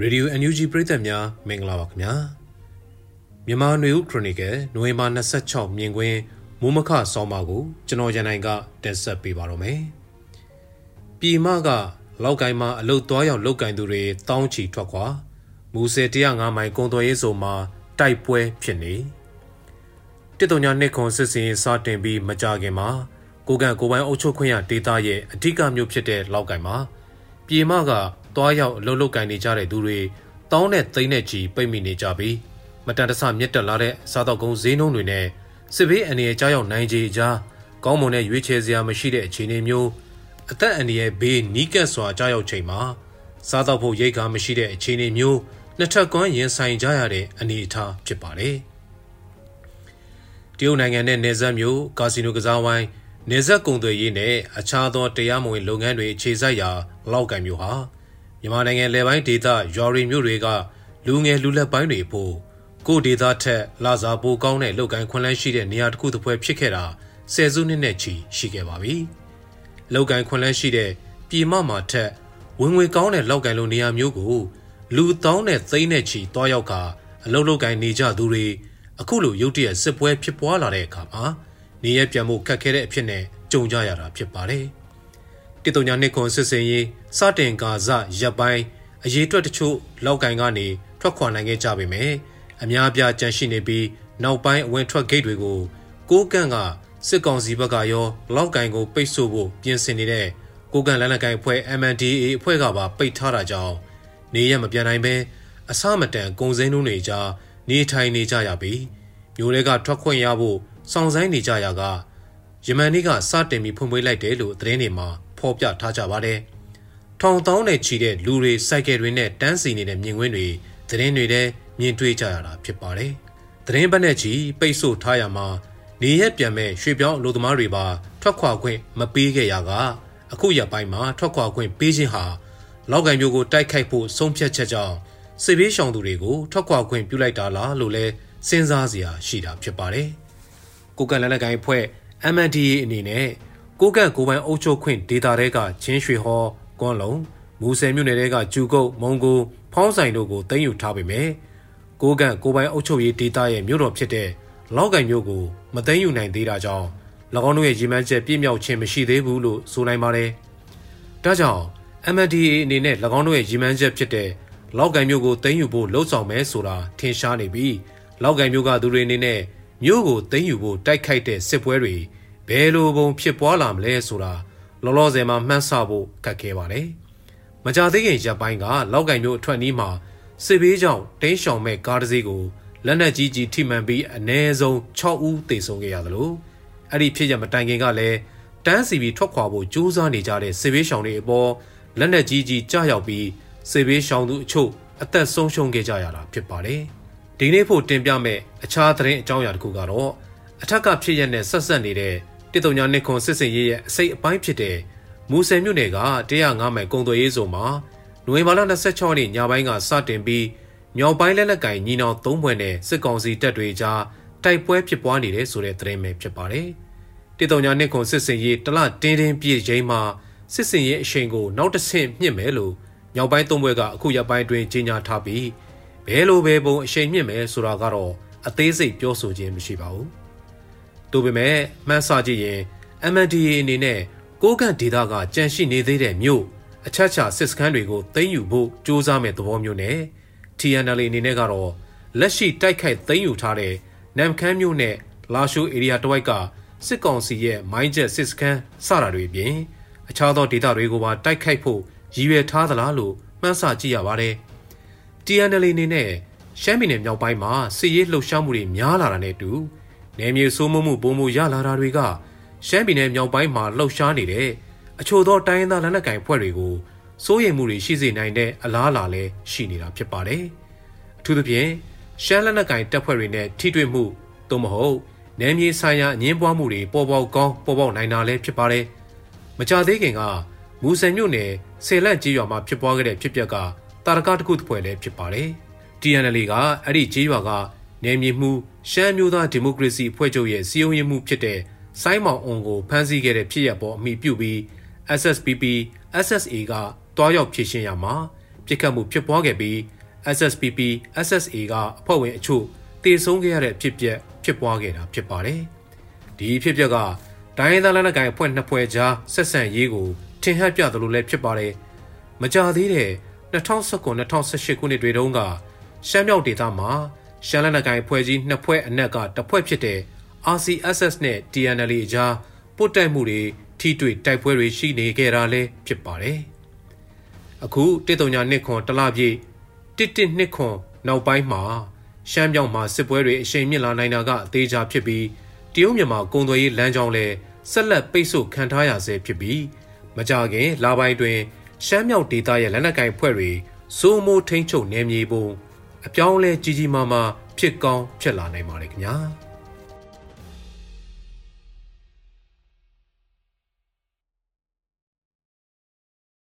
ရေဒီယို NUG ပရိသတ်များမင်္ဂလာပါခင်ဗျာမြန်မာနွေဦးခရိုနီကယ်နိုဝင်ဘာ26မြင်ကွင်းမိုးမခဆောင်းပါကိုကျွန်တော်ရန်နိုင်ကတင်ဆက်ပေးပါတော့မယ်ပြည်မကလောက်ကိုင်းမှာအလုတ်သွားရောက်လောက်ကင်သူတွေတောင်းချီထွက်ခွာမူဆယ်105မိုင်ကုံတော်ရေးဆိုမှာတိုက်ပွဲဖြစ်နေတစ်တုံညာနှစ်ခွန်စစ်စင်စတင်ပြီးမကြခင်မှာကိုကန်ကိုပိုင်းအုပ်ချုပ်ခွင့်ရဒေတာရဲ့အဓိကမြို့ဖြစ်တဲ့လောက်ကိုင်းမှာပြည်မက သွားရောက်အလုပ်လုပ်ကင်နေကြတဲ့သူတွေတောင်းတဲ့သိန်းနဲ့ချီပိတ်မိနေကြပြီးမတန်တဆမြင့်တက်လာတဲ့စားတော့ကုန်းဈေးနှုန်းတွေနဲ့စစ်ဘေးအနေနဲ့ကြားရောက်နိုင်ခြေကြားကောင်းမွန်တဲ့ရွေးချယ်စရာမရှိတဲ့အခြေအနေမျိုးအသက်အန္တရာယ်ဘေးနီးကပ်စွာကြားရောက်ချိန်မှာစားတော့ဖို့ရိတ်ခါမရှိတဲ့အခြေအနေမျိုးနှစ်ထပ်ကွမ်းရင်ဆိုင်ကြရတဲ့အနေအထားဖြစ်ပါတယ်တရုတ်နိုင်ငံနဲ့နေဆက်မျိုးကာစီနိုကစားဝိုင်းနေဆက်ကုံသွေးရေးနဲ့အခြားသောတရားမဝင်လုပ်ငန်းတွေခြေစိုက်ရာလောက်ကန်မျိုးဟာ မြန်မာနိုင်ငံလယ်ပိုင်းဒေသရွာရီမြို့တွေကလူငယ်လူလက်ပိုင်းတွေဖို့ကိုဒေသထက်လာစားပိုကောင်းတဲ့လုပ်ကိုင်ခွင့်လန်းရှိတဲ့နေရာတစ်ခုတစ်ပွဲဖြစ်ခဲ့တာဆယ်စုနှစ်နဲ့ချီရှိခဲ့ပါပြီ။လုပ်ကိုင်ခွင့်လန်းရှိတဲ့ပြည်မမှာထက်ဝင်ငွေကောင်းတဲ့လောက်ကိုင်လိုနေရာမျိုးကိုလူတောင်းတဲ့သိန်းနဲ့ချီတွားရောက်ကအလုပ်လုပ်ကိုင်နေကြသူတွေအခုလိုရုတ်တရက်စစ်ပွဲဖြစ်ပွားလာတဲ့အခါမှာနေရပြန်မှုခက်ခဲတဲ့အဖြစ်နဲ့ကြုံကြရတာဖြစ်ပါတယ်။တစ်တုံညာနှစ်ခွန်စစ်စင်ရေး စတင်ကာဇရပ်ပိုင်းအရေးအတွက်တချို့လောက်ကင်ကနေထွက်ခွာနိုင်ခဲ့ကြပေမယ့်အများပြားကြန့်ရှိနေပြီးနောက်ပိုင်းအဝင်ထွက်ဂိတ်တွေကိုကိုးကန့်ကစစ်ကောင်စီဘက်ကရောလောက်ကင်ကိုပိတ်ဆို့ဖို့ပြင်ဆင်နေတဲ့ကိုကန့်လက်နက်ကိုင်အဖွဲ့ MNDAA အဖွဲ့ကပါပိတ်ထားတာကြောင့်နေရမပြန်နိုင်ပဲအစမတန်ကုံစင်းနှုံးတွေကြားနေထိုင်နေကြရပြီးမျိုးတွေကထွက်ခွင့်ရဖို့စောင့်ဆိုင်းနေကြရကယမန်နေ့ကစတင်ပြီးဖွင့်ပွေးလိုက်တယ်လို့သတင်းတွေမှာဖော်ပြထားကြပါတယ်။ ထောင်တောင်းနဲ့ချီတဲ့လူတွေစိုက်ကယ်တွေနဲ့တန်းစီနေတဲ့မြင်ကွင်းတွေသတင်းတွေထဲမြင်တွေ့ကြရတာဖြစ်ပါတယ်။သတင်းပတ်နဲ့ချီပိတ်ဆို့ထားရမှာနေရက်ပြန်မဲ့ရွှေပြောင်းအလုပ်သမားတွေပါထွက်ခွာခွင့်မပေးခဲ့ရကအခုရပိုင်းမှာထွက်ခွာခွင့်ပေးခြင်းဟာလောက်ကံမျိုးကိုတိုက်ခိုက်ဖို့ဆုံးဖြတ်ချက်ကြောင့်စစ်ဘေးရှောင်သူတွေကိုထွက်ခွာခွင့်ပြုလိုက်တာလားလို့လဲစဉ်းစားစရာရှိတာဖြစ်ပါတယ်။ကိုကန့်လက်နက်ကိုင်ဖွဲ့ MNDA အနေနဲ့ကိုကန့်ကိုပိုင်အုပ်ချုပ်ခွင့်ဒေတာတွေကချင်းရွှေဟော ကွန်လုံးမူဆယ်မြို့နယ်တွေကကျူကုတ်မုံကိုဖောင်းဆိုင်တို့ကိုတင်ယူထားပေမဲ့ကိုကန့်ကိုပိုင်အုပ်ချုပ်ရေးဒေတာရဲ့မြို့တော်ဖြစ်တဲ့လောက်ကင်မြို့ကိုမသိမ်းယူနိုင်သေးတာကြောင့်၎င်းတို့ရဲ့ရည်မှန်းချက်ပြည့်မြောက်ခြင်းမရှိသေးဘူးလို့ဆိုနိုင်ပါတယ်။ဒါကြောင့် MNDAA အနေနဲ့၎င်းတို့ရဲ့ရည်မှန်းချက်ဖြစ်တဲ့လောက်ကင်မြို့ကိုသိမ်းယူဖို့လှုံ့ဆော်မယ်ဆိုတာထင်ရှားနေပြီးလောက်ကင်မြို့ကသူတွေအနေနဲ့မြို့ကိုသိမ်းယူဖို့တိုက်ခိုက်တဲ့စစ်ပွဲတွေဘယ်လိုပုံဖြစ်ပွားလာမလဲဆိုတာ လောလောဆယ်မှာမှန်းဆဖို့ခက်ခဲပါတယ်။မကြသေးခင်ရပ်ပိုင်းကလောက်ကင်မျိုးအထွက်နီးမှာစစ်ဘေးကြောင့်တင်းရှောင်မဲ့ကားတစ်စီးကိုလက်နက်ကြီးကြီးထိမှန်ပြီးအ ਨੇ ဆုံး6ဦးသေဆုံးခဲ့ရသလိုအဲ့ဒီဖြစ်ရမတိုင်ခင်ကလည်းတန်းစီပြီးထွက်ခွာဖို့ကြိုးစားနေကြတဲ့စစ်ဘေးရှောင်တွေအပေါ်လက်နက်ကြီးကြီးကြားရောက်ပြီးစစ်ဘေးရှောင်သူအချို့အသက်ဆုံးရှုံးခဲ့ကြရတာဖြစ်ပါတယ်။ဒီနေ့ဖို့တင်ပြမဲ့အခြားသတင်းအကြောင်းအရာတစ်ခုကတော့အထက်ကဖြစ်ရတဲ့ဆက်ဆက်နေတဲ့ တစ်တုံညာနှစ်ခွန်စစ်စင်ရေးရဲ့အစိတ်အပိုင်းဖြစ်တဲ့မူဆယ်မြို့နယ်က105မိုင်ကုံသွေးရေးဆိုမှာနိုဝင်ဘာလ26ရက်နေ့ညပိုင်းကစတင်ပြီးမြောက်ပိုင်းလက်နက်ကင်ညီနောင်၃ဘွဲ့နဲ့စစ်ကောင်စီတပ်တွေကြားတိုက်ပွဲဖြစ်ပွားနေတဲ့ဆိုတဲ့သတင်းပဲဖြစ်ပါတယ်။တစ်တုံညာနှစ်ခွန်စစ်စင်ရေးတလတင်းတင်းပြည့်ချိန်မှာစစ်စင်ရေးအရှိန်ကိုနောက်တစ်ဆင့်မြင့်မယ်လို့မြောက်ပိုင်းသုံးဘွဲ့ကအခုရပိုင်းတွင်ကြေညာထားပြီးဘဲလိုဘဲပုံအရှိန်မြင့်မယ်ဆိုတာကတော့အသေးစိတ်ပြောဆိုခြင်းမရှိပါဘူး။။ ဒါပေမဲ့မှန်းဆကြည့်ရင် MNDAA အနေနဲ့ကိုးကန့်ဒေသကကြန့်ရှိနေသေးတဲ့မြို့အချက်ချစစ်စခန်းတွေကိုသိမ်းယူဖို့စ조사မဲ့သဘောမျိုးနဲ့ TNL အနေနဲ့ကတော့လက်ရှိတိုက်ခိုက်သိမ်းယူထားတဲ့နမ်ခမ်းမြို့နဲ့လာရှိုး area တဝိုက်ကစစ်ကောင်စီရဲ့မိုင်းချက်စစ်စခန်းစတာတွေပြင်အခြားသောဒေသတွေကိုပါတိုက်ခိုက်ဖို့ရည်ရွယ်ထားသလားလို့မှန်းဆကြည့်ရပါတယ်။ TNL အနေနဲ့ရှမ်းပြည်နယ်မြောက်ပိုင်းမှာစစ်ရေးလှုပ်ရှားမှုတွေများလာတာနဲ့တူ နယ်မြေဆိုးမမှုပုံမှုရလာတာတွေကရှမ်းပြည်နယ်မြောက်ပိုင်းမှာလှုပ်ရှားနေတဲ့အချို့သောတိုင်းရင်းသားလက်နက်ကိုင်ဖွဲ့တွေကိုစိုးရိမ်မှုတွေရှိစေနိုင်တဲ့အလားအလာလည်းရှိနေတာဖြစ်ပါတယ်။အထူးသဖြင့်ရှမ်းလက်နက်ကိုင်တပ်ဖွဲ့တွေနဲ့ထိတွေ့မှုသို့မဟုတ်နယ်မြေဆိုင်ရာအငင်းပွားမှုတွေပေါ်ပေါက်ကောင်းပေါ်ပေါက်နိုင်တာလည်းဖြစ်ပါတယ်။မကြသေးခင်ကမူဆယ်မြို့နယ်ဆယ်လက်ကြီးရွာမှာဖြစ်ပွားခဲ့တဲ့ဖြစ်ပျက်ကတာရကတစ်ခုတစ်ဖွဲ့လည်းဖြစ်ပါတယ်။ TNL ကအဲ့ဒီကြီးရွာက နယ်မြေမှုရှမ်းမျိုးသားဒီမိုကရေစီအဖွဲ့ချုပ်ရဲ့စီယုံရမှုဖြစ်တဲ့ဆိုင်းမောင်အွန်ကိုဖမ်းဆီးခဲ့တဲ့ဖြစ်ရပ်ပေါ်အမိပြုပြီး SSPP SSA ကတွားရောက်ဖြည့်ရှင်းရမှာပြစ်ခတ်မှုဖြစ်ပွားခဲ့ပြီး SSPP SSA ကအဖွဲ့ဝင်အချို့တေဆုံးခဲ့ရတဲ့ဖြစ်ပျက်ဖြစ်ပွားခဲ့တာဖြစ်ပါတယ်။ဒီဖြစ်ပျက်ကဒိုင်းသားလက်နက်ကိုင်အဖွဲ့နှစ်ဖွဲ့ကြားဆက်ဆံရေးကိုထင်ဟပ်ပြသလိုလည်းဖြစ်ပါတယ်။မကြသေးတဲ့2019-2018ခုနှစ်တွေတုန်းကရှမ်းမြောက်ဒေသမှာ ရှမ်းလက်နက်ကိုင်အဖွဲ့ကြီးနှစ်ဖွဲ့အနက်ကတစ်ဖွဲ့ဖြစ်တဲ့ RCSS နဲ့ TNLA အကြားပုတ်တိုက်မှုတွေထိတွေ့တိုက်ပွဲတွေရှိနေခဲ့တာလည်းဖြစ်ပါတယ်။အခုတစ်တုံညာနှစ်ခွန်တလပြည့်တစ်တစ်နှစ်ခွန်နောက်ပိုင်းမှာရှမ်းမြောက်မှာစစ်ပွဲတွေအရှိန်မြင့်လာနိုင်တာကအသေးချာဖြစ်ပြီးတရုတ်မြန်မာကုန်သွယ်ရေးလမ်းကြောင်းလည်းဆက်လက်ပိတ်ဆို့ခံထားရဆဲဖြစ်ပြီးမကြခင်လပိုင်းတွင်ရှမ်းမြောက်ဒေသရဲ့လက်နက်ကိုင်ဖွဲ့တွေစိုးမိုးထိန်းချုပ်နေမြေပုံ အပြောင်းလဲကြီးကြီးမားမားဖြစ်ကောင်းဖြစ်လာနိုင်ပါတယ်ခင်ဗျာ။